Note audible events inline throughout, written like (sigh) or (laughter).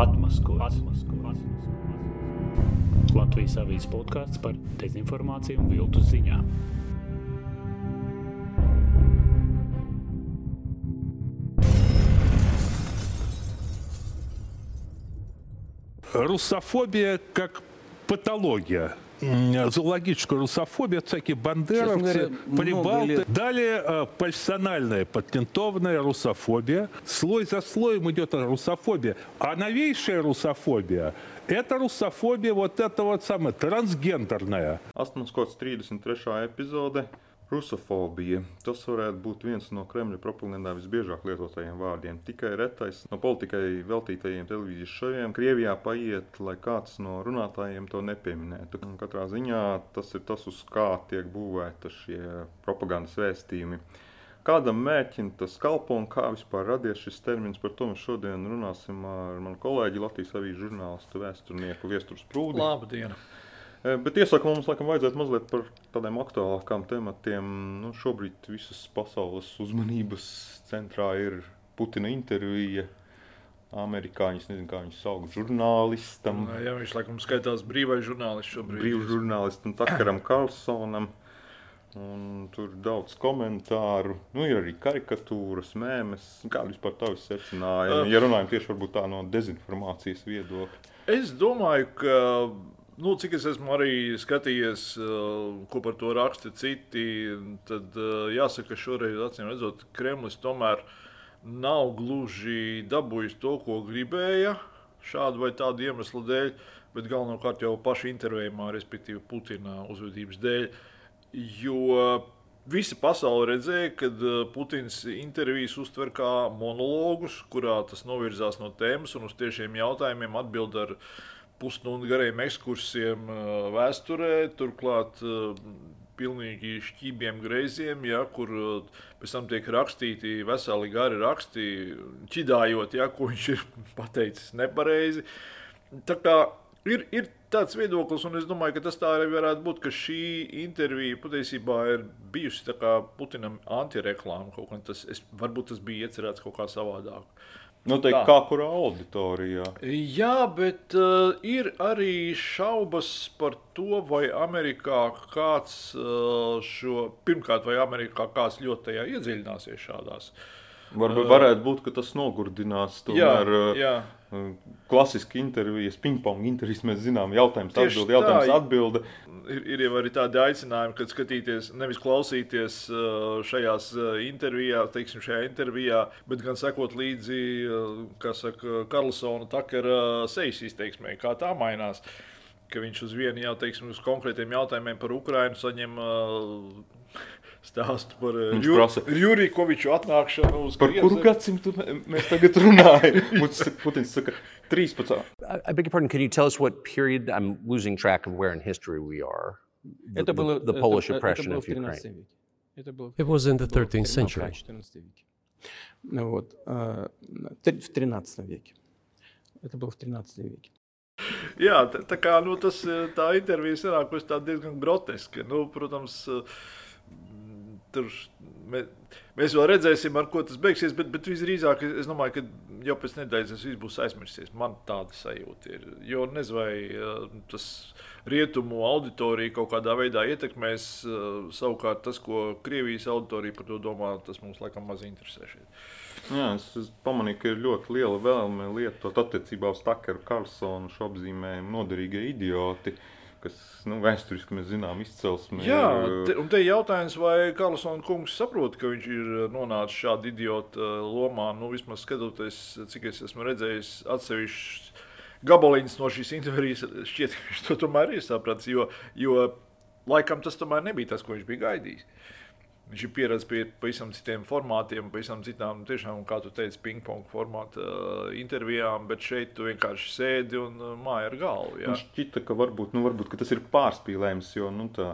Atmaskots. Latvijas avīzes podkāsts par dezinformāciju un viltus ziņām. Русофобия как патология. М, Зоологическая русофобия, всякие бандеровцы, прибалты. лет. Далее э, персональная патентованная русофобия. Слой за слоем идет русофобия. А новейшая русофобия – это русофобия вот это вот самое, трансгендерная. Astmas kaut 33. epizode - rusofobija. Tas varētu būt viens no Kremļa propagandā visbiežāk lietotajiem vārdiem. Tikai retais no politikai veltītajiem televīzijas šoviem Krievijā paiet, lai kāds no runātājiem to nepieminētu. Un Katrā ziņā tas ir tas, uz kā tiek būvēta šie propagandas vēstījumi. Kādam mērķim tas kalpo un kā vispār radies šis termins, par to mēs šodien runāsim ar manu kolēģi Latvijas avīžu žurnālistu vēsturnieku Viesturu Sprūdi. Labdien! E, Bet iesaka mums, laikam, vajadzētu mazliet par tādiem aktuālākām tematiem. Nu, šobrīd visas pasaules uzmanības centrā ir Putina intervija. Amerikāņi, es nezinu, kā viņus sauc, žurnālistam, Jā, viņš laikam skaitās brīvais žurnālists šobrīd. brīvam žurnālistam Takaram Karlsonam. Un tur ir daudz komentāru, nu, ir arī karikatūras, mēmēs. Kāda vispār tā secinājuma? Ja runājam tieši no dezinformācijas viedokļa. Es domāju, ka, nu, cik es esmu arī skatījies, uh, ko par to raksta citi, tad uh, jāsaka, ka šoreiz, acīm redzot, Kremlis tomēr nav gluži dabūjis to, ko gribēja šādu vai tādu iemeslu dēļ, bet galvenokārt jau paša intervējumā, respektīvi Putina uzvedības dēļ. Jo visa pasaule redzēja, ka Putins intervijas uztver kā monologus, kurā tas novirzās no tēmas un uz tiešiem jautājumiem atbild ar pusstundu gariem ekskursiem vēsturē. Turklāt pilnīgi šķībiem greiziem, ja, kur pēc tam tiek rakstīti veseli gari raksti, ķidājot, ja, ko viņš ir (laughs) pateicis nepareizi. Tā kā ir, ir tāds viedoklis, un es domāju, ka tas tā arī varētu būt, ka šī intervija patiesībā ir bijusi Putinam antireklāma. Kaut kā tas, es, varbūt tas bija iecerēts kaut kā savādāk. Noteikti Tā. kā kurā auditorijā. Jā, bet uh, ir arī šaubas par to, vai Amerikā kāds uh, šo, pirmkārt, vai Amerikā kāds ļoti tajā iedziļināsies šādās. Varbūt varētu būt, ka tas nogurdinās. Jā, Tomēr, uh, jā. Klasiski intervijas, ping-pong intervijas, mēs zinām, jautājums, Tieši atbilde, jautājums, tā. atbilde. Ir, ir jau arī tādi aicinājumi, kad skatīties, nevis klausīties uh, šajās uh, intervijās, teiksim, šajā intervijā, bet gan sekot līdzi, uh, kā saka, Karlsona Takera sejas izteiksmē, kā tā mainās. Ka viņš uz vienu jau, teiksim, uz konkrētiem jautājumiem par Ukrajinu saņem uh, stāstu par uh, Viņš Ju- prasa- Jurikoviču atnākšanu uz Par Krieviju. kuru gadsimtu mē- mēs tagad runājam? Mums Putins saka, 13. I, I beg your pardon. Can you tell us what period? I'm losing track of where in history we are. The, Это the- было, the это- Polish это oppression было of в 13 Ukraine. веке. Это было, It was in the было в 13th century. 14 веке. Ну Вот, а, т- в 13 веке. Это было в 13 веке. Jā, tā, tā kā nu, tas, eh, tā intervija sanākusi tā diezgan groteska. Nu, protams, eh, mm, tur mē, mēs vēl redzēsim, ar ko tas beigsies, bet, bet visdrīzāk es domāju, ka jau pēc nedēļas tas viss būs aizmirsies. Man tāda sajūta ir. Jo nezinu, vai eh, tas rietumu auditorija kaut kādā veidā ietekmēs. eh, Savukārt tas, ko Krievijas auditorija par to domā, tas mums laikam maz interesē. Šeit. Jā, es, es pamanīju, ka ir ļoti liela vēlme lietot attiecībā uz Takaru Karlsonu šo apzīmējumu noderīgie idioti, kas nu, vēsturiski mēs zinām izcelsmi. Jā, te, un te ir jautājums, vai Karlsons kungs saprot, ka viņš ir nonācis šādā idiota uh, lomā. Nu, vismaz skatoties, cik es esmu redzējis, atsevišķus gabaliņus no šīs intervijas, šķiet, ka viņš to tomēr ir sapratis. Jo, jo laikam tas tomēr nebija tas, ko viņš bija gaidījis. Viņš ir pieredzējis pie pavisam citiem formātiem, pavisam citām, tiešām, kā tu teici, ping-pong formāta uh, intervijām, bet šeit tu vienkārši sēdi un uh, māji ar galvu. Jā. Man šķita, ka varbūt, nu, varbūt ka tas ir pārspīlējums, jo nu, tā.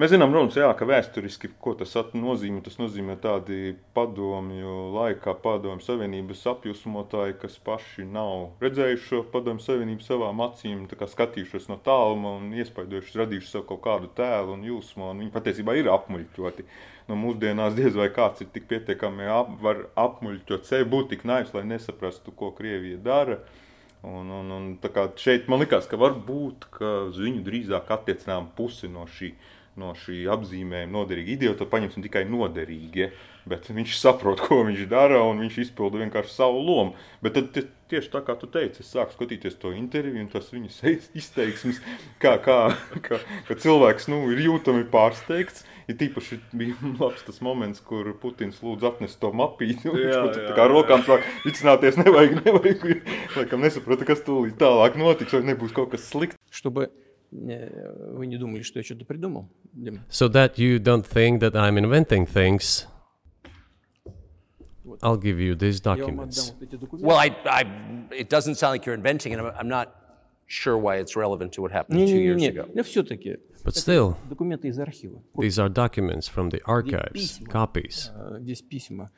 Mēs zinām, protams, jā, ka vēsturiski tas nozīmē. Tas nozīmē tādi padomju laikā, padomju savienības apjūsmotāji, kas paši nav redzējuši šo padomju savienību savām acīm, skatījušies no tāluma un iespaidojuši, radījuši sev kaut kādu tēlu un jūsmu. Un viņi patiesībā ir apmuļķoti. No mūsdienās diez vai kāds ir tik pietiekami ap, var apmuļķot sevi, būt tik naivs, lai nesaprastu, ko Krievija dara. Un, un, un, šeit man likās, ka varbūt ka viņu drīzāk attiecinām pusi no šī, no šī apzīmējuma noderīgi. Idiotu paņemsim tikai noderīgi, bet viņš saprot, ko viņš dara, un viņš izpilda vienkārši savu lomu. Bet tad tie- tieši tā kā tu teici, es sāku skatīties to interviju, un tas viņa se- izteiksmes, kā, kā, kā, ka cilvēks nu, ir jūtami pārsteigts. Ir tīpaši bija labs tas moments, kur Putins lūdza atnest to mapīti. un Viņš Jā, pat jā, tā kā jā. rokām sāk vicināties, nevajag, nevajag. Laikam nesaprata, kas tūlīt tālāk notiks, vai nebūs kaut kas slikts. Чтобы э, вы не думали, что я что-то придумал, Дима. So that you don't think that I'm inventing things, I'll give you these Я вам documents. отдам вот эти документы. Well, I, I, it doesn't sound like you're inventing it. I'm, I'm not sure why it's relevant to what happened two years Не-не-не, ago. но все-таки But still, документы из архива. these are documents from the archives, письма. copies. Э, Здесь письма Богдана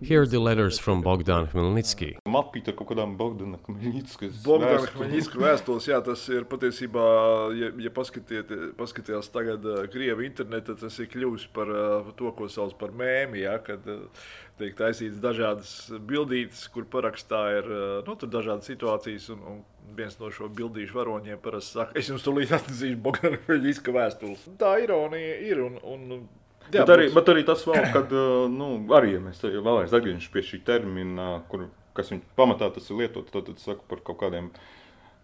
Here are the letters from Bogdan Khmelnytsky. Mapīte kaut kādām Bogdana Kmeļņickas Bogdana Hmeņģiska vēstules, jā, tas ir patiesībā, ja, ja paskatiet, paskatījās tagad uh, Krievu internetā, tas ir kļuvis par uh, to, ko sauc par mēmī, jā, kad uh, tiek taisīts dažādas bildītes, kur parakstā ir, nu, tur dažādas situācijas, un, un viens no šo bildīšu varoņiem parasti saka, es jums tūlīt atnesīšu Bogdana Hmeņģiska vēstules. Tā ironija ir, un, un jā, Bet arī, bet arī tas vēl, kad, uh, nu, arī, ja mēs vēlamies atgriežamies pie šī termina, kur, kas viņa pamatā tas ir lietots, tad, tad saku par kaut kādiem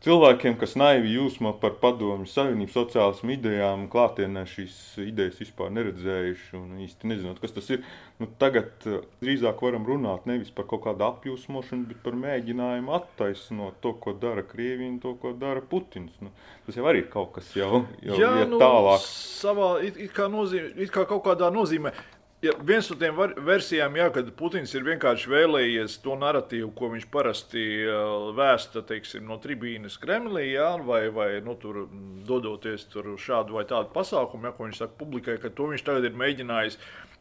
cilvēkiem, kas naivi jūsmo par padomju savienību sociālismu idejām, klātienē šīs idejas vispār neredzējuši un īsti nezinot, kas tas ir. Nu, tagad uh, drīzāk varam runāt nevis par kaut kādu apjūsmošanu, bet par mēģinājumu attaisnot to, ko dara Krievija un to, ko dara Putins. Nu, tas jau arī ir kaut kas jau, jau Jā, nu, tālāk. Savā, it, it, kā nozīmē, it kā kaut kādā nozīmē. Ja viens no tiem var, versijām, jā, kad Putins ir vienkārši vēlējies to narratīvu, ko viņš parasti uh, vēsta teiksim, no tribīnes Kremlī, jā, vai, vai nu, tur, dodoties tur šādu vai tādu pasākumu, jā, ko viņš saka publikai, ka to viņš tagad ir mēģinājis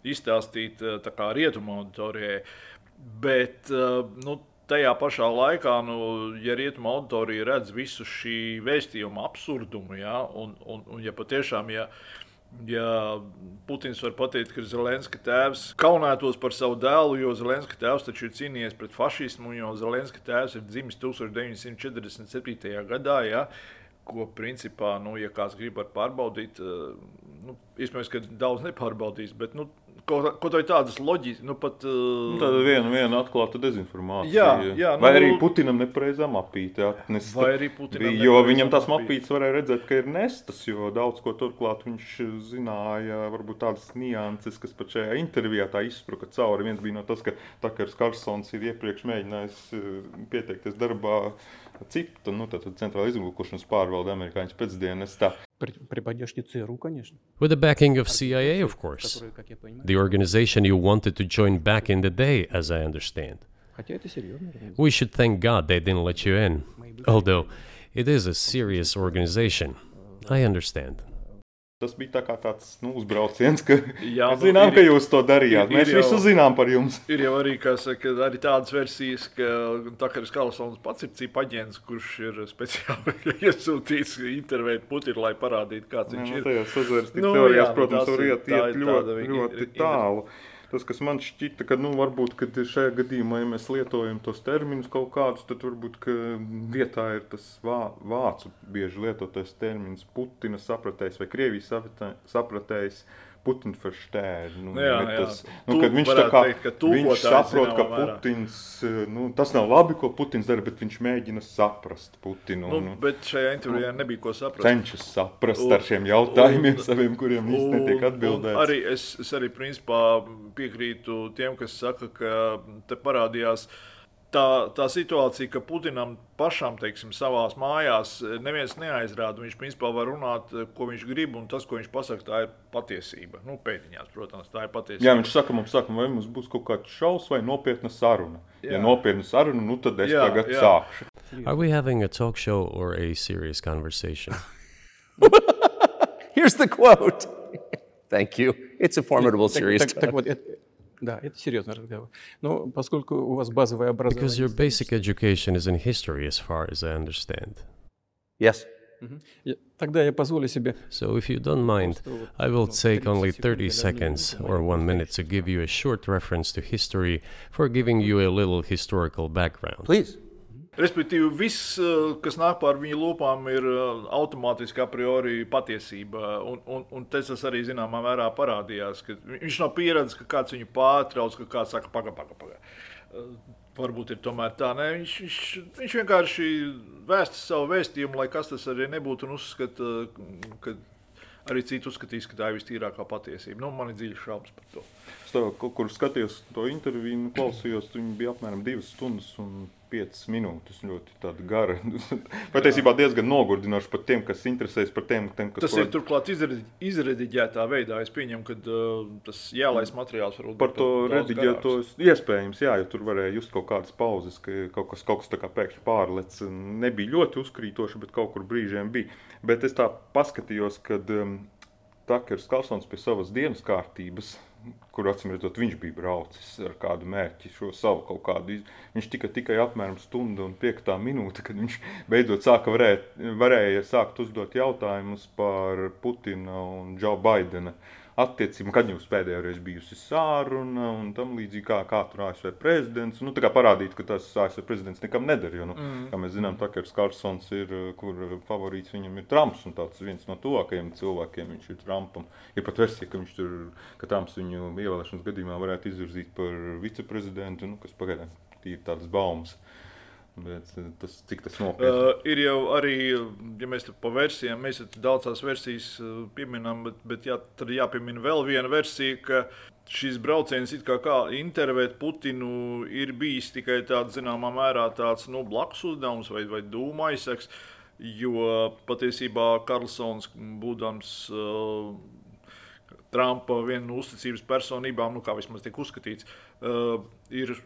izstāstīt uh, rietumu auditorijai. Bet uh, nu, tajā pašā laikā, nu, ja rietumu auditorija redz visu šī vēstījuma absurdumu, ja, un, un, un ja patiešām, ja, ja Putins var pateikt, ka Zelenska tēvs kaunētos par savu dēlu, jo Zelenska tēvs taču ir cīnījies pret fašismu, jo Zelenska tēvs ir dzimis 1947. gadā. Ja, Ko principā, nu, ja kāds grib pārbaudīt, eh, nu, iespējams, ka daudz nepārbaudīs, bet nu, kaut ko tādas loģiskas, nu, pat. Nu, Uh, Tāda viena, viena atklāta dezinformācija. Jā, jā, vai nu- arī Putinam nepareizā mapīte atnesta. Vai arī Putinam bija, Jo viņam tās mapīte. mapītes varēja redzēt, ka ir nestas, jo daudz ko turklāt viņš zināja, varbūt tādas nianses, kas pat šajā intervijā tā izspruka cauri. Viens bija no tas, ka Takers Karsons ir iepriekš mēģinājis eh, pieteikties darbā CIPTA, nu, tātad Centrāla izlūkošanas pārvalde amerikāņu pēcdienestā. При, при поддержке ЦРУ, конечно, With the backing of CIA, of course. которые, как я понимаю, The organization you wanted to join back in the day, as I understand. хотя это серьезно. We should thank God they didn't let you in. Although it is a serious organization. I understand. Tas bija tā kā tāds nu, uzbrauciens, ka (laughs) Jā, mēs nu, zinām, ir- ka jūs to darījāt. ir- ir Mēs jau- visu zinām par jums. (laughs) Ir jau arī, saka, arī tādas versijas, ka Takaris Kalsons pats ir cipa aģents, kurš ir speciāli (laughs) iesūtīts intervēt Putinu, lai parādītu, kāds Jā, viņš nu, ir. tajās sazvērstību Nu, teorijās, jā, nu, protams, var ir- iet, iet ir ļoti, ļoti tālu. Tas, kas man šķita, ka nu, varbūt kad šajā gadījumā, ja mēs lietojam tos terminus kaut kādus, tad varbūt ka vietā ir tas vā, vācu bieži lietotais termins Putina sapratējs vai Krievijas sapratē- sapratējs. Putina verstēr. Nu, Jā, jā. tas, nu, Tu viņš kā teikt, ka viņš saprot, ka. Putins, nu, tas nav labi, ko Putins dara, bet viņš mēģina saprast Putinu. Nu, Nu, bet šajā intervijā nebija ko saprast. cenšas saprast Un- ar šiem jautājumiem, un- saviem, kuriem īsti netiek atbildēts. Arī es, es arī principā piekrītu tiem, kas saka, ka te parādījās tā, tā situācija, ka Putinam pašam, teiksim, savā mājās eh, neviens neaizrāda. Viņš principā var runāt, eh, ko viņš grib, un tas, ko viņš pasakā, tā ir patiesība. Nu, pēdiņās, protams, tā ir patiesība. Jā, viņš saka, mums, saka, vai mums būs kaut kāds šausmas vai nopietna saruna. Jā. Ja nopietna saruna, nu tad es jā, tagad jā. sākšu. Are we having a talk show or a serious conversation? (laughs) Here's the quote. Thank you. It's a formidable series. serious так- так вот, это- да, это серьезный разговор. Но поскольку у вас базовое образование... Because your basic education is in history, as far as I understand. Yes. Я- Тогда я позволю себе... So, if you don't mind, I will take only 30 seconds or one minute to give you a short reference to history for giving you a little historical background. Please. Respektīvi, viss, eh, kas nāk pār viņa lūpām, ir eh, automātiski a priori patiesība. Un, un, un tas arī zināmā mērā parādījās, ka viņš nav pieredzējis, ka kāds viņu pārtrauc, ka kāds saka, pagaidi, pagaidi. Paga. Eh, varbūt ir tomēr tā. Nē, viņš, viņš, viņš vienkārši vēsta savu vēstījumu, lai kas tas arī nebūtu, un uzskata, ka arī citi uzskatīs, ka tā ir vistīrākā patiesība. Nu, man ir dziļas šaubas par to. Es tev kaut kur skatījos to interviju, nu, klausījos, viņi bija apmēram divas stundas un piecas minūtes. Ļoti gara. (laughs) Patiesībā diezgan nogurdinoši pat tiem, kas interesējas par kas. Tas ir turklāt izrediģētā veidā. Es pieņemu, ka uh, tas jālais materiāls varbūt par to rediģētos iespējams, jā, jo tur varēja just kaut kādas pauzes, ka kaut kas, kaut kas tā kā pēkšņi pārlec. Nebija ļoti uzkrītoši, bet kaut kur brīžiem bija. Bet es tā paskatījos, kad um, Takers Kalsons pie savas dienas kārtības, kur acīm redzot, viņš bija braucis ar kādu mērķi, šo savu kaut kādu. Iz... Viņš tika tikai apmēram stunda un piektā minūte, kad viņš beidzot sāka varēt, varēja sākt uzdot jautājumus par Putina un Džo Baidena uh, attiecībām, kad jums pēdējo reizi bijusi sāruna un tam līdzīgi, kā, kā tur ASV prezidents. Nu, tā kā parādīt, ka tas ASV prezidents nekam nedara. Jo, nu, mm. Kā mēs zinām, Takers Karlsons ir, kur favorīts viņam ir Trumps un tāds viens no tuvākajiem cilvēkiem viņš ir Trumpam. Ir pat versija, ka viņš tur, ka Trumps viņu ievēlēšanas gadījumā varētu izvirzīt par viceprezidentu, nu, kas pagaidām ir tādas baumas. Bet eh, tas, cik tas nopietni? Uh, ir jau arī, ja mēs par versijām, mēs daudzās versijas eh, pieminam, bet, bet jā, tad jāpiemina vēl viena versija, ka šis brauciens, kā, kā intervēt Putinu, ir bijis tikai tāds, zināmā mērā, tāds nu, blakus uzdevums vai, vai dūma aizsaks. Jo patiesībā Karlsons, būdams uh, Trumpa viena no uzticības personībām, nu, kā vismaz tiek uzskatīts, uh, ir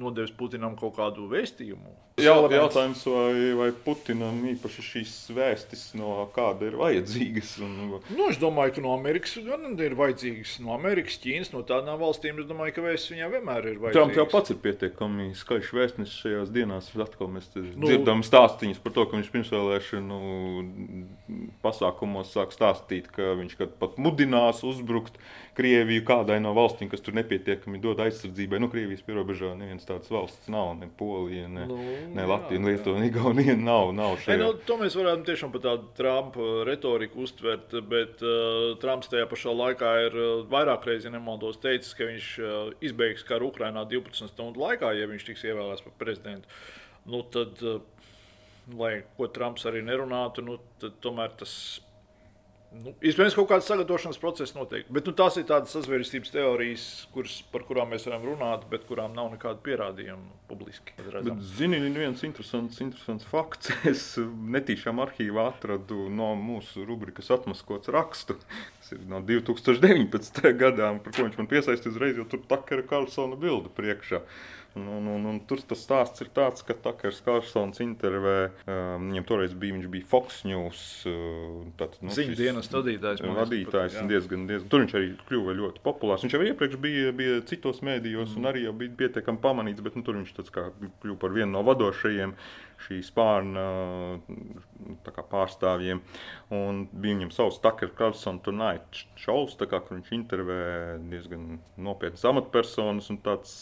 nodevis Putinam kaut kādu vēstījumu. Jā, jautājums, vai, vai Putinam īpaši šīs vēstis no kāda ir vajadzīgas? Un... Nu, es domāju, ka no Amerikas gan ir vajadzīgas. No Amerikas, Ķīnas, no tādām valstīm es domāju, ka vēstis viņām vienmēr ir vajadzīgas. Trumps jau pats ir pietiekami skaļš vēstnesis šajās dienās. Atkal mēs nu, dzirdam stāstīņus par to, ka viņš pirmsvēlēšanu pasākumos sāk stāstīt, ka viņš pat mudinās uzbrukt Krieviju kādai no valstīm, kas tur nepietiekami dod aizsardzībai. Nu, Krievijas pierobežā neviens tāds valsts nav, ne Polija, ne, nu, ne Latvija, ne Lietuva, ne Igaunija (laughs) nav. nav e, nu, to mēs varētu tiešām par tādu Trumpa retoriku uztvert, bet uh, Trumps tajā pašā laikā ir uh, vairāk reizes, ja nemaldos, teicis, ka viņš uh, izbeigs karu Ukrainā 12 stundu laikā, ja viņš tiks ievēlēts par prezidentu. Nu, tad, uh, lai ko Trumps arī nerunātu, nu, tomēr tas Nu, Iespējams, kaut kāds sagatavošanās process notiek. Bet nu, tās ir tādas sazvērstības teorijas, kuras, par kurām mēs varam runāt, bet kurām nav nekāda pierādījuma publiski. Zini, viens interesants, interesants fakts. (laughs) Es netīšām arhīvā atradu no mūsu rubrikas atmaskots rakstu. Tas ir no 2019. gadām, par ko viņš man piesaistīja uzreiz, jo tur Takera Karlsona bilde priekšā. Un, un, un, un tur tas stāsts ir tāds, ka Takers Kārsons intervē, um, viņam toreiz bija, viņš bija Fox News. Uh, tāds, nu, Ziņu dienas vadītājs. Vadītājs pat, diezgan, diezgan, tur viņš arī kļuva ļoti populārs. Viņš jau iepriekš bija, bija citos mēdījos mm. un arī bija pietiekami pamanīts, bet nu, tur viņš tāds kā kļuva par vienu no vadošajiem šī spārna pārstāvjiem. Un bija viņam savs Tucker Carlson Tonight šovs, kur viņš intervē diezgan nopietnas amatpersonas, un tāds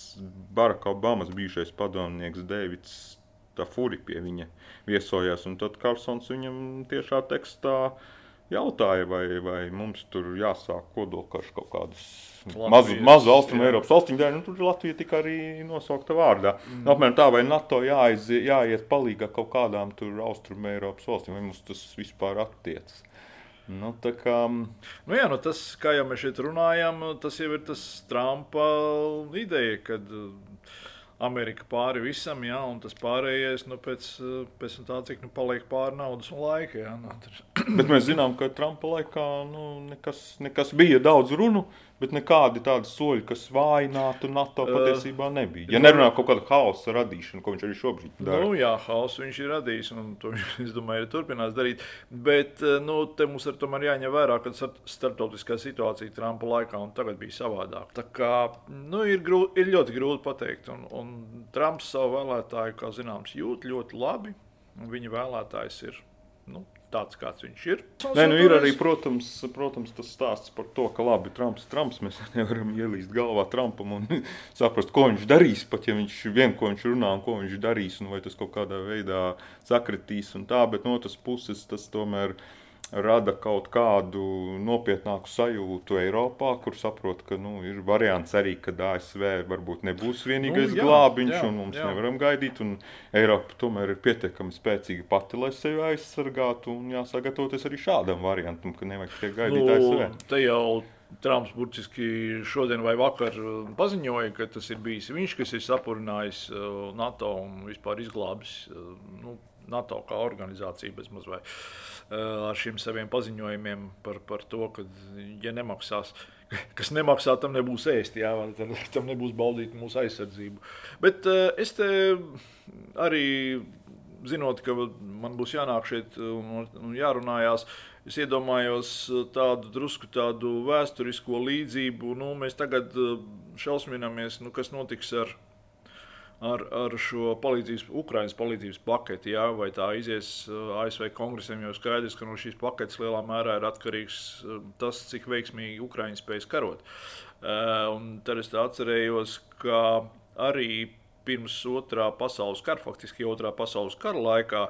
Baraka Obamas bijušais padomnieks Deivids Tafuri pie viņa viesojās, un tad Carlsons viņam tiešā tekstā jautāja, vai, vai mums tur jāsāk kodolkarš kaut kādas mazu, austrumu Eiropas valstīm dēļ, nu, tur Latvija tika arī nosaukta vārdā. Mm. Nu, apmēram tā, vai NATO jāiz, jāiet palīgā kaut kādām tur austrumu Eiropas valstīm, vai mums tas vispār attiecas. Nu, kā... nu, jā, nu tas, kā jau mēs šeit runājam, tas jau ir tas Trumpa ideja, kad Amerika pāri visam, jā, un tas pārējais nu, pēc, pēc tā, cik nu, paliek pāri naudas un laika. Jā, nu, Bet mēs zinām, ka Trumpa laikā nu, nekas, nekas bija daudz runu. Bet nekādi tādi soļi, kas vājinātu NATO, patiesībā nebija. Ja nerunā par kaut kādu haosa radīšanu, ko viņš arī šobrīd dara. Nu, jā, haosu viņš ir radījis, un to viņš, (laughs) es domāju, arī turpinās darīt. Bet nu, te mums ir tomēr jāņem vērā, ka starptautiskā situācija Trumpa laikā un tagad bija savādāka. Tā kā nu, ir, grūti, ir ļoti grūti pateikt, un, un Trumps savu vēlētāju, kā zināms, jūt ļoti labi. Viņa vēlētājs ir nu, tāds, kāds viņš ir. Nē, nu ir arī, protams, protams, tas stāsts par to, ka labi, Trumps ir Trumps. Mēs (laughs) nevaram ielīst galvā Trumpam un (laughs) saprast, ko viņš darīs. Pat ja viņš vien, ko viņš runā un ko viņš darīs, un vai tas kaut kādā veidā sakritīs un tā, bet no otras puses tas tomēr ir rada kaut kādu nopietnāku sajūtu Eiropā, kur saprot, ka nu, ir variants arī, ka ASV varbūt nebūs vienīgais nu, jā, glābiņš, jā, un mums jā. nevaram gaidīt. Eiropa tomēr ir pietiekami spēcīga pati, lai sevi aizsargātu, un jāsagatavoties arī šādam variantam, ka nevajag tikai gaidīt nu, ASV. Trumps burtiski šodien vai vakar paziņoja, ka tas ir bijis viņš, kas ir sapurinājis uh, NATO un vispār izglābis uh, nu, NATO kā organizācija bezmaz vai ar šiem saviem paziņojumiem par, par to, ka, ja nemaksās, (laughs) kas nemaksā, tam nebūs ēst, jā, (laughs) tam nebūs baudīt mūsu aizsardzību. Bet es te arī zinot, ka man būs jānāk šeit un, un jārunājās, es iedomājos tādu drusku tādu vēsturisko līdzību. Nu, mēs tagad šausminamies, nu, kas notiks ar ar, ar šo palīdzības, Ukraiņas palīdzības paketi, jā, vai tā izies uh, ASV kongresam, jo skaidrs, ka no šīs paketes lielā mērā ir atkarīgs uh, tas, cik veiksmīgi Ukraiņa spēj karot. Uh, un tad es atcerējos, ka arī pirms otrā pasaules kara, faktiski otrā pasaules kara laikā,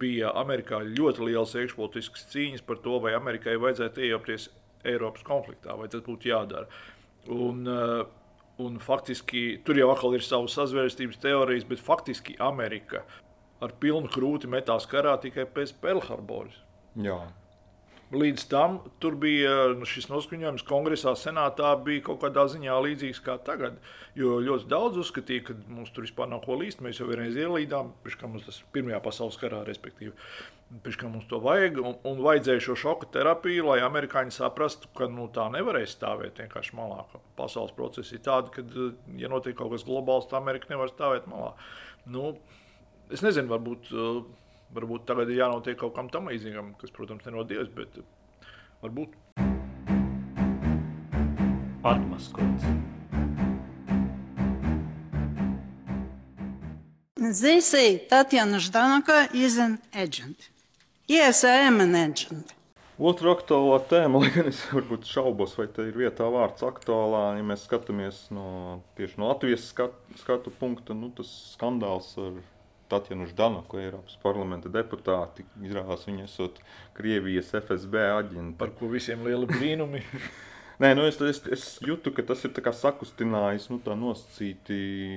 bija Amerikā ļoti liels iekšpolitisks cīņas par to, vai Amerikai vajadzētu iejaukties Eiropas konfliktā, vai tas būtu jādara. Un, uh, Un faktiski tur jau atkal ir savas sazvērstības teorijas, bet faktiski Amerika ar pilnu krūti metās karā tikai pēc Pearl-Harboras. Līdz tam tur bija nu, šis noskaņojums kongresā, senātā bija kaut kādā ziņā līdzīgs kā tagad. Jo ļoti daudz uzskatīja, ka mums tur vispār nav ko līst. Mēs jau vienreiz ielīdām, pirms tam tas Pirmajā pasaules karā, respektīvi. Pēc tam mums to vajag, un, un vajadzēja šo šoka terapiju, lai amerikāņi saprastu, ka nu, tā nevarēs stāvēt vienkārši malā. Pasaules procesi ir tādi, ka, ja notiek kaut kas globāls, tad Amerika nevar stāvēt malā. Nu, es nezinu, varbūt, varbūt tagad ir jānotiek kaut kam tam līdzīgam, kas, protams, nenodies, bet varbūt. Atmaskots. Say Tatiana Ždanoka is an agent. Yes, I am an agent. Otra aktuālā tēma, (laughs) lai gan es varbūt šaubos, vai te ir vietā vārds aktuālā, ja mēs skatāmies no, tieši no Latvijas skat, skatu punkta, nu, tas skandāls ar Tatjanu Ždanoku, Eiropas parlamenta deputāti, izrādās viņa esot Krievijas FSB aģenti. Par ko visiem lieli brīnumi. (laughs) Nē, nu es, es, es jūtu, ka tas ir sakustinājis nu, nosacīti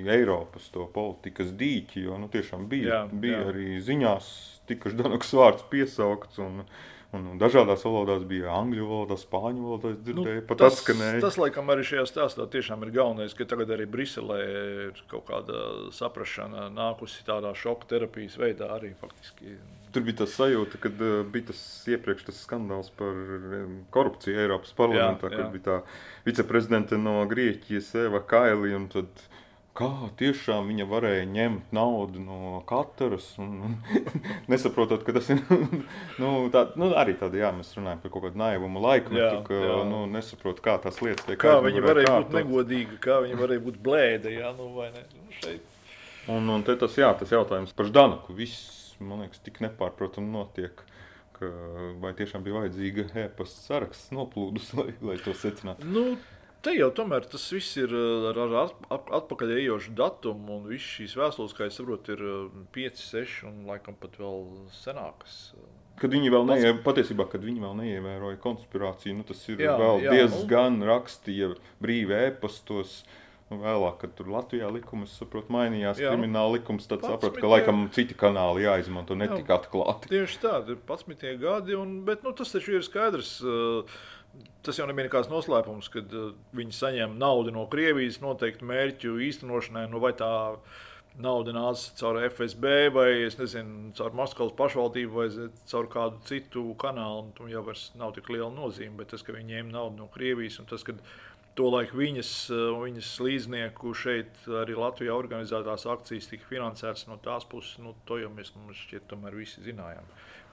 Eiropas politikas dīķi. Jo nu, tiešām bija, jā, bija jā. arī ziņās, tika Ždanoks (laughs) vārds piesaukts. Un, Un, un dažādās valodās bija angļu valodā, spāņu valodā. Es dzirdēju, nu, pat tas, atskanēja. Tas, laikam, arī šajā stāstā tiešām ir galvenais, ka tagad arī Briselē ir kaut kāda saprašana nākusi tādā šoka terapijas veidā arī faktiski. Tur bija tas sajūta, ka uh, bija tas iepriekš tas skandāls par korupciju Eiropas parlamentā, jā, jā. kad bija tā viceprezidente no Grieķijas Eva Kaili un tad Kā tiešām viņa varēja ņemt naudu no katras, un, (laughs) nesaprotot, ka tas ir (laughs) nu, tā, nu, arī tāda, jā, mēs runājam par kaut kādu naivumu laikmetu, ka nu, nesaprot, kā tās lietas tiek Kā viņa varēja kārtot. būt negodīga, kā viņa varēja būt blēda, jā, nu vai ne, nu, šeit. Un, un te tas, jā, tas jautājums par Ždanaku, viss, man liekas, tik nepārprotam notiek. Vai tiešām bija vajadzīga e-pasta saraksts noplūdus, lai, lai to secinātu? Nu, Te jau tomēr tas viss ir eh, ar, ar atpakaļ ejošu datumu, un visas šīs vēstules, kā es saprotu, ir 5, eh, 6 un laikam pat vēl senākas. Kad viņi vēl neievēroja, patiesībā, kad viņi vēl neievēroja konspirāciju, nu, tas ir jā, vēl jā, diezgan nu... rakstīja brīvi ēpastos. Nu, vēlāk, kad tur Latvijā likums saprot, mainījās jā. krimināla likums, tad sapratu, ka laikam citi kanāli jāizmanto ne tik atklāti. Tieši tā, ir 11 gadi, un, bet nu, tas taču ir skaidrs. Uh, Tas jau nebija nekāds noslēpums, kad uh, viņi saņem naudu no Krievijas noteiktu mērķu īstenošanai. Nu, vai tā nauda nāca caur FSB, vai nezinu, caur Maskavas pašvaldību, vai caur kādu citu kanālu, tam jau nav tik liela nozīme. Bet tas, ka viņi ņēma naudu no Krievijas un tas, ka Tolaik viņas, viņas līdznieku šeit arī Latvijā organizētās akcijas tika finansētas no tās puses. Nu, to jau mēs mums šķiet, tomēr visi zinājām.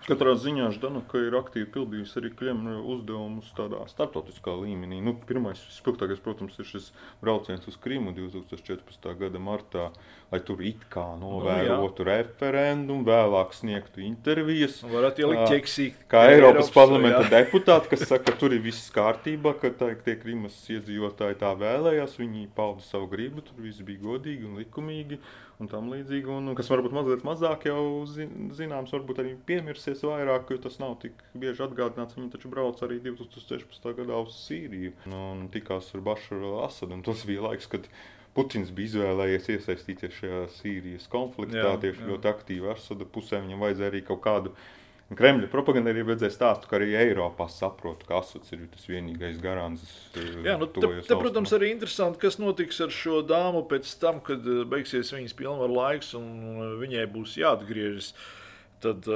Katrā ziņā Ždanuka ir aktīvi pildījusi arī Kremļa uzdevumus tādā starptautiskā līmenī. Nu, pirmais, spilgtākais, protams, ir šis brauciens uz Krimu 2014. gada martā, lai tur it kā novērotu nu, referendumu, vēlāk sniegtu intervijas. Nu, varat ielikt ķeksīgi. Kā Eiropas, Eiropas parlamenta jā. deputāti, kas saka, ka tur ir viss kārtībā, ka tā, tie Krimas iedzīvotāji tā vēlējās, viņi pauda savu gribu, tur viss bija godīgi un likumīgi un tam līdzīgi. Un, kas varbūt mazliet mazāk jau zināms, varbūt arī piemirsies vairāk, jo tas nav tik bieži atgādināts. Viņi taču brauca arī 2016. gadā uz Sīriju un tikās ar Bašaru Asadu. Tas bija laiks, kad Putins bija izvēlējies iesaistīties šajā Sīrijas konfliktā, jā, tieši jā. ļoti aktīvi Asada pusē. Viņam vajadzēja arī kaut kādu Kremļa propaganda arī vajadzēja stāstu, ka arī Eiropā saprot, ka Asats ir tas vienīgais garants. Eh, Jā, nu, te, te, protams, arī interesanti, kas notiks ar šo dāmu pēc tam, kad eh, beigsies viņas pilnvaru laiks un eh, viņai būs jāatgriežas. Tad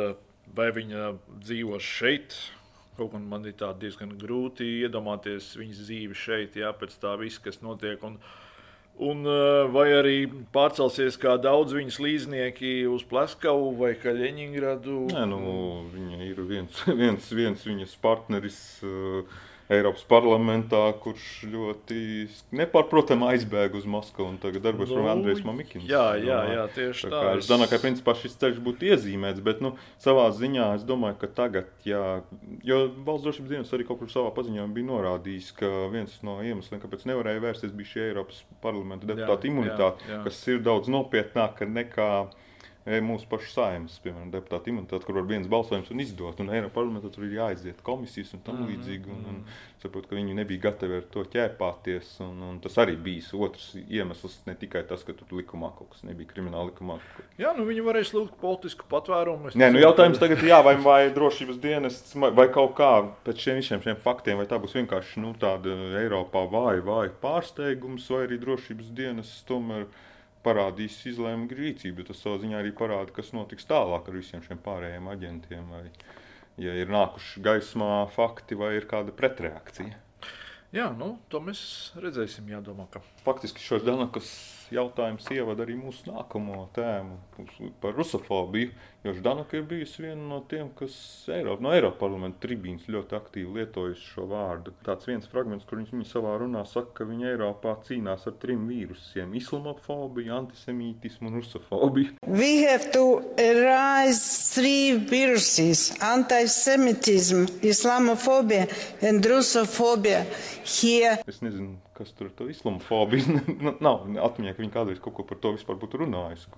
vai viņa dzīvos šeit? Kaut gan man ir diezgan grūti iedomāties viņas dzīvi šeit, jā, pēc tā viss, kas notiek. Un, uh, Un, eh, vai arī pārcelsies kā daudz viņas līdznieki uz Plaskavu vai Kaļiņģeradu? Nē, nu, viņa ir viens, (laughs) viens, viens viņas partneris. Uh, Eiropas parlamentā, kurš ļoti nepārprotami aizbēga uz Maskavu un tagad darbojas nu, ar Andrēs Mamikinu. Jā, jā, jā, tieši tā. tā es domāju, ka principā šis ceļš būtu iezīmēts, bet nu, savā ziņā es domāju, ka tagad, jā, jo valsts drošības dienas arī kaut kur savā paziņojumā bija norādījis, ka viens no iemesliem, kāpēc nevarēja vērsties, bija šī Eiropas parlamenta deputāta imunitāte, kas ir daudz nopietnāka nekā mūsu pašu saimnes, piemēram, deputāta imunitāte, kur var viens balsojums un izdot. Un Eiropas parlamentā tur ir jāaiziet komisijas un tam mm -hmm. līdzīgi. Un, un saprot, ka viņi nebija gatavi ar to ķēpāties. Un, un tas arī bija otrs iemesls, ne tikai tas, ka tur likumā kaut kas nebija krimināla likumā. Jā, nu viņi varēs lūgt politisku patvērumu. Nē, nu jautājums tagad ir, vai, vai drošības dienests vai kaut kā pēc šiem visiem šiem faktiem, vai tā būs vienkārši nu, tāda Eiropā vāja, vāja pārsteigums, vai arī drošības dienests tomēr parādīs izlēmumu rīcību. Tas savā ziņā arī parāda, kas notiks tālāk ar visiem šiem pārējiem aģentiem. Vai, ja ir nākuši gaismā fakti vai ir kāda pretreakcija. Jā, nu, to mēs redzēsim. Jādomā, ka... Faktiski šo Danakas jautājums ievada arī mūsu nākamo tēmu par rusofobiju. Jo Ždanaka ir bijusi viena no tiem, kas Eiropa, no Eiropas parlamenta tribīnas ļoti aktīvi lietojusi šo vārdu. Tāds viens fragments, kur viņi savā runā saka, ka viņi Eiropā cīnās ar trim vīrusiem - islamofobiju, antisemītismu un rusofobiju. We have to erase three viruses - antisemitism, islamofobija and rusofobija here. Es nezinu, kas tur ir islamofobija. (laughs) Nav atmiņā, ka viņi kādreiz kaut ko par to vispār būtu runājusi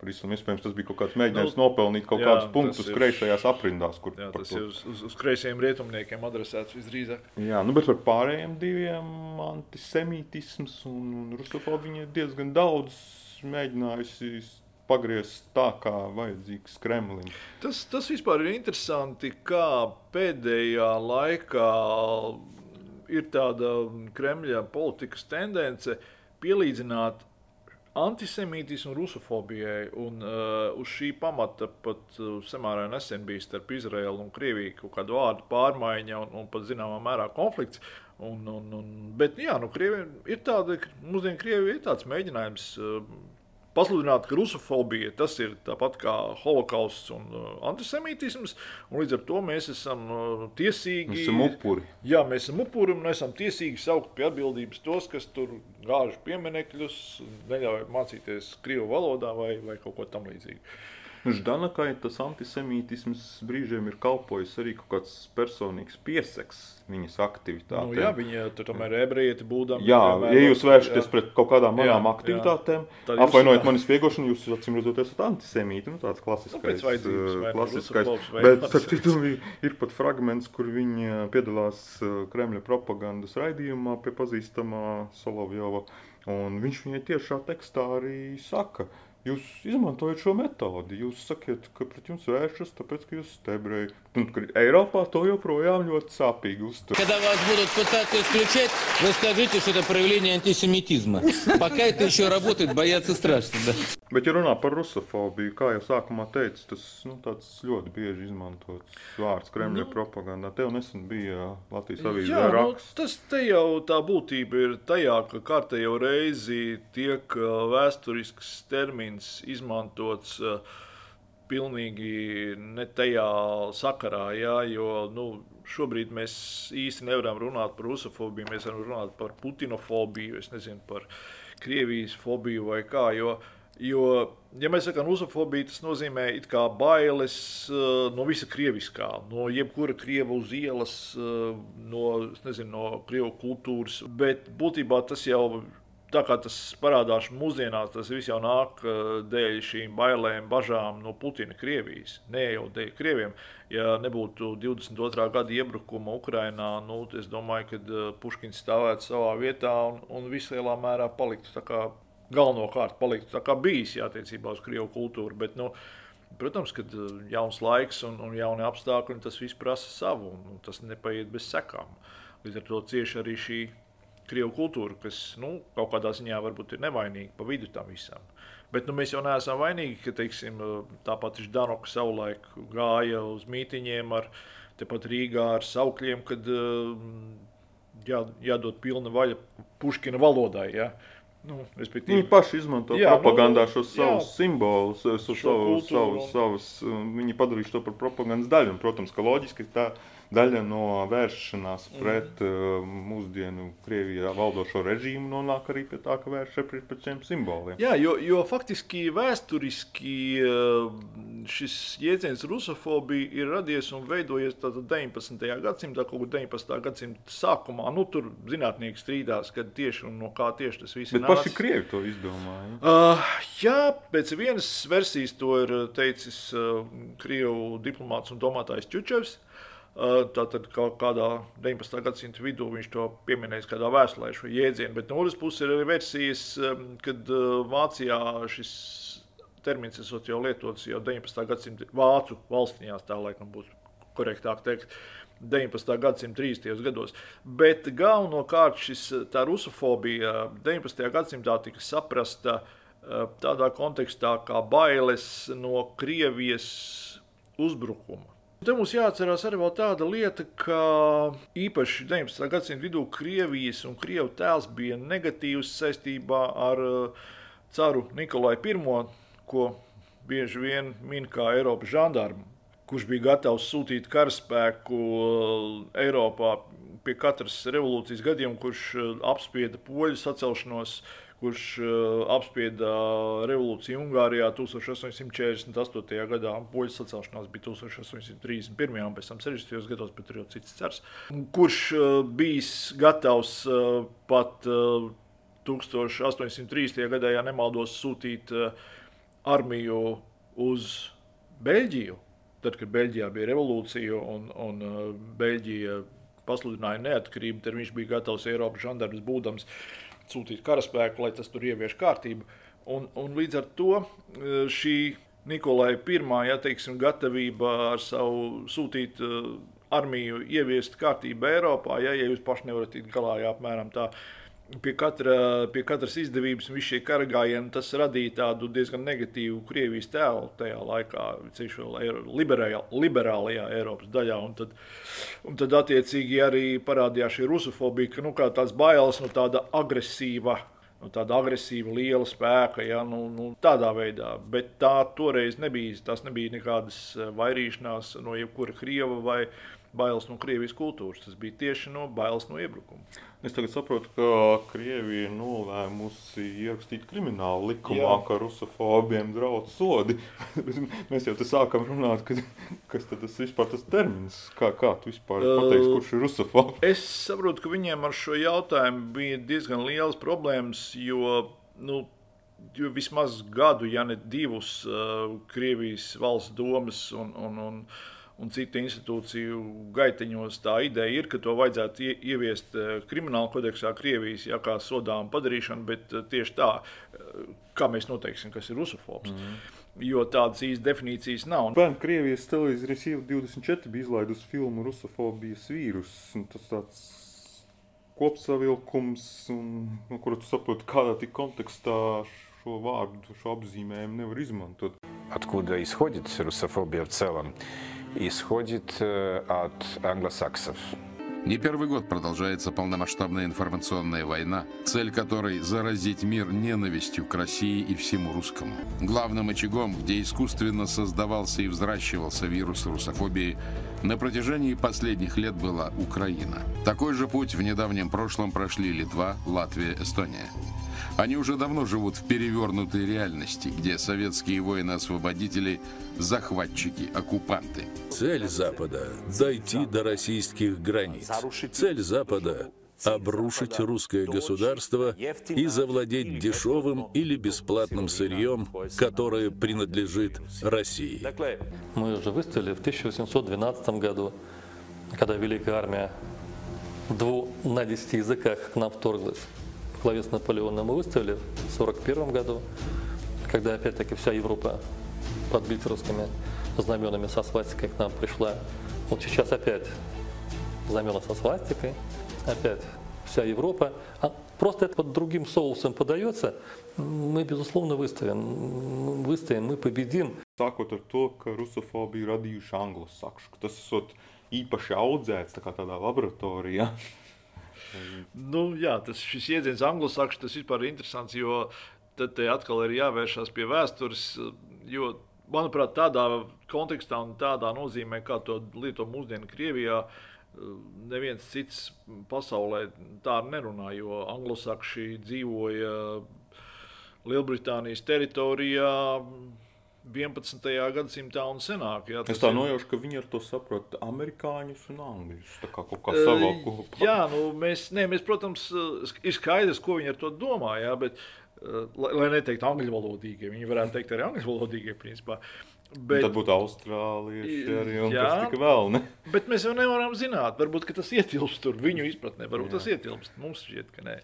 par islamu. Iespējams, tas bija kaut kāds mēģinājums nu, nopelnīt kaut jā, kādus punktus kreisajās aprindās. Kur, jā, tas to... ir uz, uz, uz kreisajiem rietumniekiem adresēts visdrīzāk. Jā, nu, bet par pārējiem diviem antisemītisms un rusofobija viņa ir diezgan daudz mēģinājusi pagriezt tā, kā vajadzīgs Kremlim. Tas, tas vispār ir interesanti, kā pēdējā laikā ir tāda Kremļa politikas tendence pielīdzināt antisemītismu un rusofobijai. Un, uh, uz šī pamata pat uh, samērā nesen bija starp Izraēlu un Krieviju kaut kāda vārdu pārmaiņa un, un pat zināmā mērā konflikts. Un, un, un, bet jā, nu, Krievi, ir tāda, mūsdienu Krievija ir tāds mēģinājums. Uh, pasludināt, ka rusofobija tas ir tāpat kā holokausts un uh, antisemītisms. Un līdz ar to mēs esam uh, tiesīgi. Mēs esam upuri. Jā, mēs esam upuri un esam tiesīgi saukt pie atbildības tos, kas tur gāž pieminekļus, neļauj mācīties krievu valodā vai, vai kaut ko tamlīdzīgu. Ždanakai tas antisemītisms brīžiem ir kalpojis arī kaut kāds personīgs pieseks viņas aktivitātēm. Nu, jā, viņa tomēr ir ebrejieti būdama. Jā, ja jūs vēršaties pret kaut kādām manām jā, aktivitātēm, jā. apvainojiet mani spiegošanu, jūs acīm redzot esat antisemīti. Nu, tāds klasiskais. Nu, klasiskais. Bet, starp citu, ir pat fragments, kur viņi piedalās Kremļa propagandas raidījumā pie pazīstamā Solovjova. Un viņš viņai tiešā tekstā arī saka, ka Jūs izmantojat šo metodi. Jūs sakat, ka pret jums vēršas, tāpēc, ka jūs esat ebreji. Un Eiropā to joprojām ļoti sāpīgi uztver. Когда вас будут пытаться исключать, вы скажите, что это проявление антисемитизма. Пока это еще работает, бояться страшно. Да. Bet, ja runā par rusofobiju, kā jau sākumā teicu, tas nu, ļoti bieži izmantots vārds Kremļa nu, propagandā. Tev nesen bija Latvijas avīzē Jā, nu, raksts. tas te jau tā būtība ir tajā, ka kārtējo reizi tiek ā, vēsturisks termins izmantots ā, pilnīgi ne tajā sakarā, jā, jo nu, šobrīd mēs īsti nevaram runāt par rusofobiju, mēs varam runāt par putinofobiju, es nezinu, par Krievijas fobiju vai kā, jo Jo, ja mēs sakām rusofobija, tas nozīmē bailes uh, no visa krieviskā, no jebkura krieva uz ielas, uh, no, nezinu, no krievu kultūras. Bet būtībā tas jau, tā kā tas parādās mūsdienās, tas viss jau nāk uh, dēļ šīm bailēm, bažām no Putina Krievijas. Ne jau dēļ krieviem. Ja nebūtu 22. gada iebrukuma Ukrajinā, nu, es domāju, ka uh, Puškins stāvētu savā vietā un, un vislielā mērā paliktu tā kā galvenokārt paliktu tā kā bijis jā, attiecībā uz krievu kultūru. Bet, nu, protams, ka jauns laiks un, un jauni apstākļi, tas viss prasa savu, un, un tas nepaiet bez sekām. Līdz ar to cieši arī šī krievu kultūra, kas nu, kaut kādā ziņā varbūt ir nevainīga pa vidu tam visam. Bet nu, mēs jau neesam vainīgi, ka teiksim, tāpat Ždanoka savulaik gāja uz mītiņiem ar tepat Rīgā ar saukļiem, kad jā, jādod pilna vaļa Puškina valodai. Ja? Nu, Viņi paši izmanto jā, propagandā nu, šos savus jā, simbolus, šo savu, savu, savus, viņi padarījuši to par propagandas daļu. Un, protams, ka loģiski tā daļa no vēršanās mhm. pret mm. mūsdienu Krievijā valdošo režīmu nonāk arī pie tā, ka vēršas pret, pret šiem simboliem. Jā, jo, jo faktiski vēsturiski šis jēdziens rusofobija ir radies un veidojies 19. gadsimtā, kaut kur 19. gadsimta sākumā. Nu, tur zinātnieki strīdās, kad tieši un no kā tieši tas viss ir. Bet paši Krievi to izdomāja. Uh, jā, pēc vienas versijas to ir teicis uh, Krievu diplomāts un domātājs Čučevs. Tātad kādā 19. gadsimta vidū viņš to pieminējis kādā vēstulē, šo jēdzienu. Bet no otras puses ir arī versijas, kad Vācijā šis termins esot jau lietots jau 19. gadsimta vācu valstiņās, tā laikam būtu korektāk teikt. 19. gadsimta 30. gados. Bet galvenokārt šis rusofobija 19. gadsimtā tika saprasta tādā kontekstā kā bailes no Krievijas uzbrukuma. Te mums jāatcerās arī tāda lieta, ka īpaši 19. gadsimta vidū Krievijas un Krievu tēls bija negatīvs saistībā ar uh, caru Nikolai I, ko bieži vien min kā Eiropas žandarmu, kurš bija gatavs sūtīt karaspēku uh, Eiropā pie katras revolūcijas gadījuma, kurš uh, apspieda poļu sacelšanos kurš uh, apspieda revolūciju Ungārijā 1848. gadā. Poļu sacelšanās bija 1831. un pēc tam 60. gados, bet tur jau cits cers. Kurš uh, bijis gatavs uh, pat 1803. gadā, ja nemaldos, sūtīt armiju uz Beļģiju. Tad, kad Beļģijā bija revolūcija un, un Beļģija pasludināja neatkarību, tad viņš bija gatavs Eiropas žandarmas būdams sūtīt karaspēku, lai tas tur ievieš kārtību. Un, un līdz ar to e, šī Nikolai I ja, teiksim, gatavība ar savu sūtīt e, armiju ieviest kārtību Eiropā, ja, ja jūs paši nevarat tikt galā, jā, apmēram tā pie, katra, pie katras izdevības un šie karagājieni, tas radīja tādu diezgan negatīvu Krievijas tēlu tajā laikā, ceļš vēl liberālajā, liberālajā Eiropas daļā. Un tad, un tad attiecīgi arī parādījās šī rusofobija, ka nu, tāds bailes no tāda agresīva. Nu, tāda agresīva, liela spēka, ja, nu, nu, tādā veidā. Bet tā toreiz nebija. Tas nebija nekādas vairīšanās no jebkura krieva vai bailes no Krievijas kultūras. Tas bija tieši no bailes no iebrukuma. Es tagad saprotu, ka Krievija ir nolēmusi ierakstīt kriminālu likumā, Jā. ka rusofobiem draudz sodi. (laughs) Mēs jau te sākam runāt, ka, kas tas vispār tas termins, kā, kā tu vispār pateiksi, kurš ir rusofobs. Es saprotu, ka viņiem ar šo jautājumu bija diezgan liels problēmas, jo, nu, jo vismaz gadu, ja ne divus, uh, Krievijas valsts domas un, un, un un citu institūciju gaitiņos tā ideja ir, ka to vajadzētu ieviest eh, krimināla kodeksā Krievijas jā, kā sodām padarīšanu, bet eh, tieši tā, eh, kā mēs noteiksim, kas ir rusofobs. Mm -hmm. Jo tādas īstas definīcijas nav. Pērn Krievijas televīzijas Resīva 24 bija izlaidusi filmu Rusofobijas vīrus. Tas tāds kopsavilkums, un, no kura tu saproti, kādā tik kontekstā šo vārdu, šo apzīmējumu nevar izmantot. Откуда исходит русофобия в целом? Исходит э, от англосаксов. Не первый год продолжается полномасштабная информационная война, цель которой – заразить мир ненавистью к России и всему русскому. Главным очагом, где искусственно создавался и взращивался вирус русофобии, на протяжении последних лет была Украина. Такой же путь в недавнем прошлом прошли Литва, Латвия, Эстония. Они уже давно живут в перевернутой реальности, где советские воины-освободители – захватчики, оккупанты. Цель Запада – дойти до российских границ. Цель Запада – обрушить русское государство и завладеть дешевым или бесплатным сырьем, которое принадлежит России. Мы уже выставили в 1812 году, когда Великая Армия дву- на 10 языках к нам вторглась. В главе с Наполеоном мы выставили в 1941 году, когда опять-таки вся Европа под гитлеровскими знаменами со свастикой к нам пришла. Вот сейчас опять знамена со свастикой, опять вся Европа. А просто это под другим соусом подается, мы, безусловно, выставим. Выстоим, мы победим. Sākot ar to, ka rusofobiju radījuši ka tas esot īpaši audzēts tādā laboratorijā. Nu, jā, tas šis jēdziens anglosakšu tas vispār ir interesants, jo tad atkal ir jāvēršas pie vēstures, jo, manuprāt, tādā kontekstā un tādā nozīmē, kā to lieto mūsdienu Krievijā, neviens cits pasaulē tā nerunā, jo anglosakši dzīvoja Lielbritānijas teritorijā 11. gadsimtā un senāk. Jā, Es tā nojaušu, ka viņi ar to saprot amerikāņus un angļus. Tā kā kaut kā savā kopā. Jā, nu, mēs, ne, mēs, protams, ir skaidrs, ko viņi ar to domā. Jā, bet, lai, lai neteiktu angļu valodīgie, viņi varētu teikt arī angļu valodīgie. Principā. Bet... Tad būtu austrālieši arī un Jā. kas tika vēl. Ne? Bet mēs jau nevaram zināt, varbūt ka tas ietilpst tur viņu izpratnē, varbūt Jā. tas ietilpst. Mums šķiet, ka nē.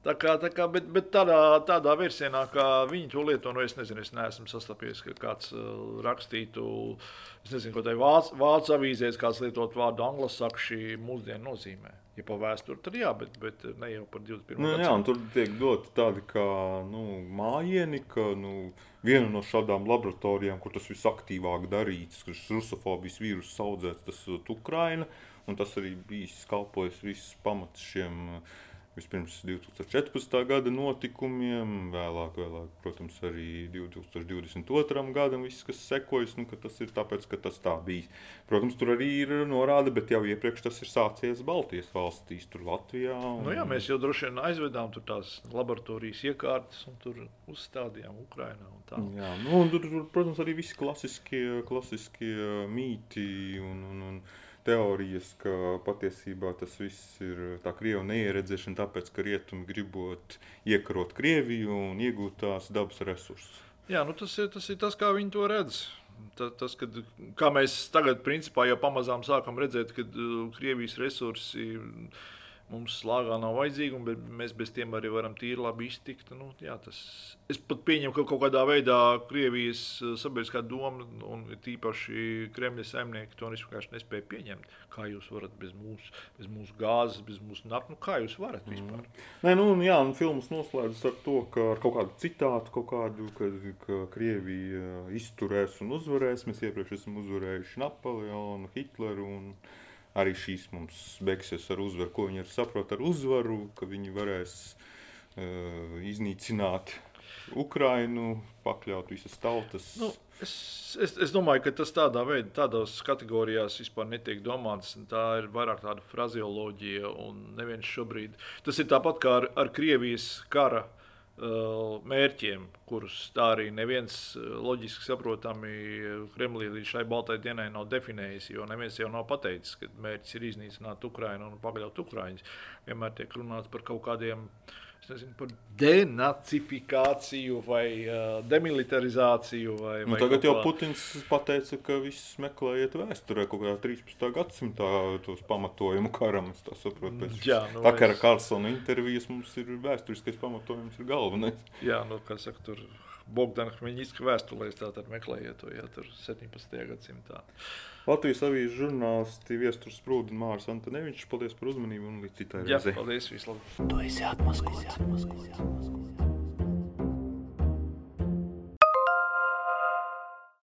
Tā kā, tā kā, bet, bet tādā, tādā versienā, kā viņi to lieto, nu es nezinu, es neesmu sastapies, ka kāds uh, rakstītu, es nezinu, ko tai vācu, vācu avīzēs, kāds lietot vārdu anglosakši mūsdienu nozīmē. Ja pa vēsturi, tad jā, bet, bet ne jau par 21. Nu, jā, un tur tiek doti tādi kā nu, mājiņi, ka nu, viena no šādām laboratorijām, kur tas visaktīvāk darīts, kurš rusofobijas vīrusu audzēts, tas ir Ukraina. Un tas arī bijis kalpojis viss pamats šiem uh, vispirms 2014. gada notikumiem, vēlāk, vēlāk protams, arī 2022. gadam, viss, kas sekojas, nu, ka tas ir tāpēc, ka tas tā bijis. Protams, tur arī ir norāde, bet jau iepriekš tas ir sācies Baltijas valstīs, tur Latvijā. Un... Nu, jā, mēs jau droši vien aizvedām tur tās laboratorijas iekārtas un tur uzstādījām tā. Jā, nu, un tur, tur, protams, arī visi klasiskie, klasiskie mīti un, un, un teorijas, ka patiesībā tas viss ir tā krievu neieredzēšana, tāpēc, ka rietumi gribot iekarot Krieviju un iegūt tās dabas resursus. Jā, nu tas, ir, tas ir tas, kā viņi to redz. Ta, tas, kad, kā mēs tagad principā, jau pamazām sākam redzēt, ka uh, Krievijas resursi mums slāgā nav vajadzīgi, un be- mēs bez tiem arī varam tīri labi iztikt. Nu, jā, tas, es pat pieņemu, ka kaut kādā veidā Krievijas uh, sabiedriskā doma un tīpaši Kremļa saimnieki to vienkārši nespēja pieņemt. Kā jūs varat bez mūsu, bez mūsu gāzes, bez mūsu naftas, nu, kā jūs varat vispār? Nē, nu, jā, un filmas noslēdzas ar to, ka ar kaut kādu citātu, kaut kādu, ka, ka Krievija izturēs un uzvarēs. Mēs iepriekš esam uzvarējuši Napoleonu, Hitleru. Un arī šīs mums beigsies ar uzvaru. Ko viņi ar saprot ar uzvaru, ka viņi varēs uh, iznīcināt Ukrainu, pakļaut visas tautas. Nu, es, es, es domāju, ka tas tādā veidā, tādās kategorijās vispār netiek domāts. Tā ir vairāk tāda frazeoloģija, un neviens šobrīd. Tas ir tāpat kā ar, ar Krievijas kara uh, mērķiem, kurus tā arī neviens uh, loģiski saprotami uh, Kremlī līdz šai baltai dienai nav definējis. Jo neviens jau nav pateicis, ka mērķis ir iznīcināt Ukrainu un pakļaut Ukraiņus. Vienmēr tiek runāts par kaut kādiem. es Nezinu, par denacifikāciju, vai uh, demilitarizāciju. Vai, Nu, vai tagad jau Putins pateica, ka viss meklējiet vēsturē, kaut kādā 13. gadsimtā tos pamatojumu karam. Es tā saprotu, pēc Jā, nu ar es- Karlsona intervijas mums ir vēsturiskais pamatojums, ir galvenais. Jā, nu, kā saka, tur Bogdanas Hmeņģiska vēstulēs tātad meklējiet to, ja tur 17. gadsimtā. Latvijas avīzes žurnālisti Viestures Sprūdi un Māris Antonevičs. Paldies par uzmanību un līdz citai Jā, reizei. paldies, vislabāk. Tu esi atmaskots.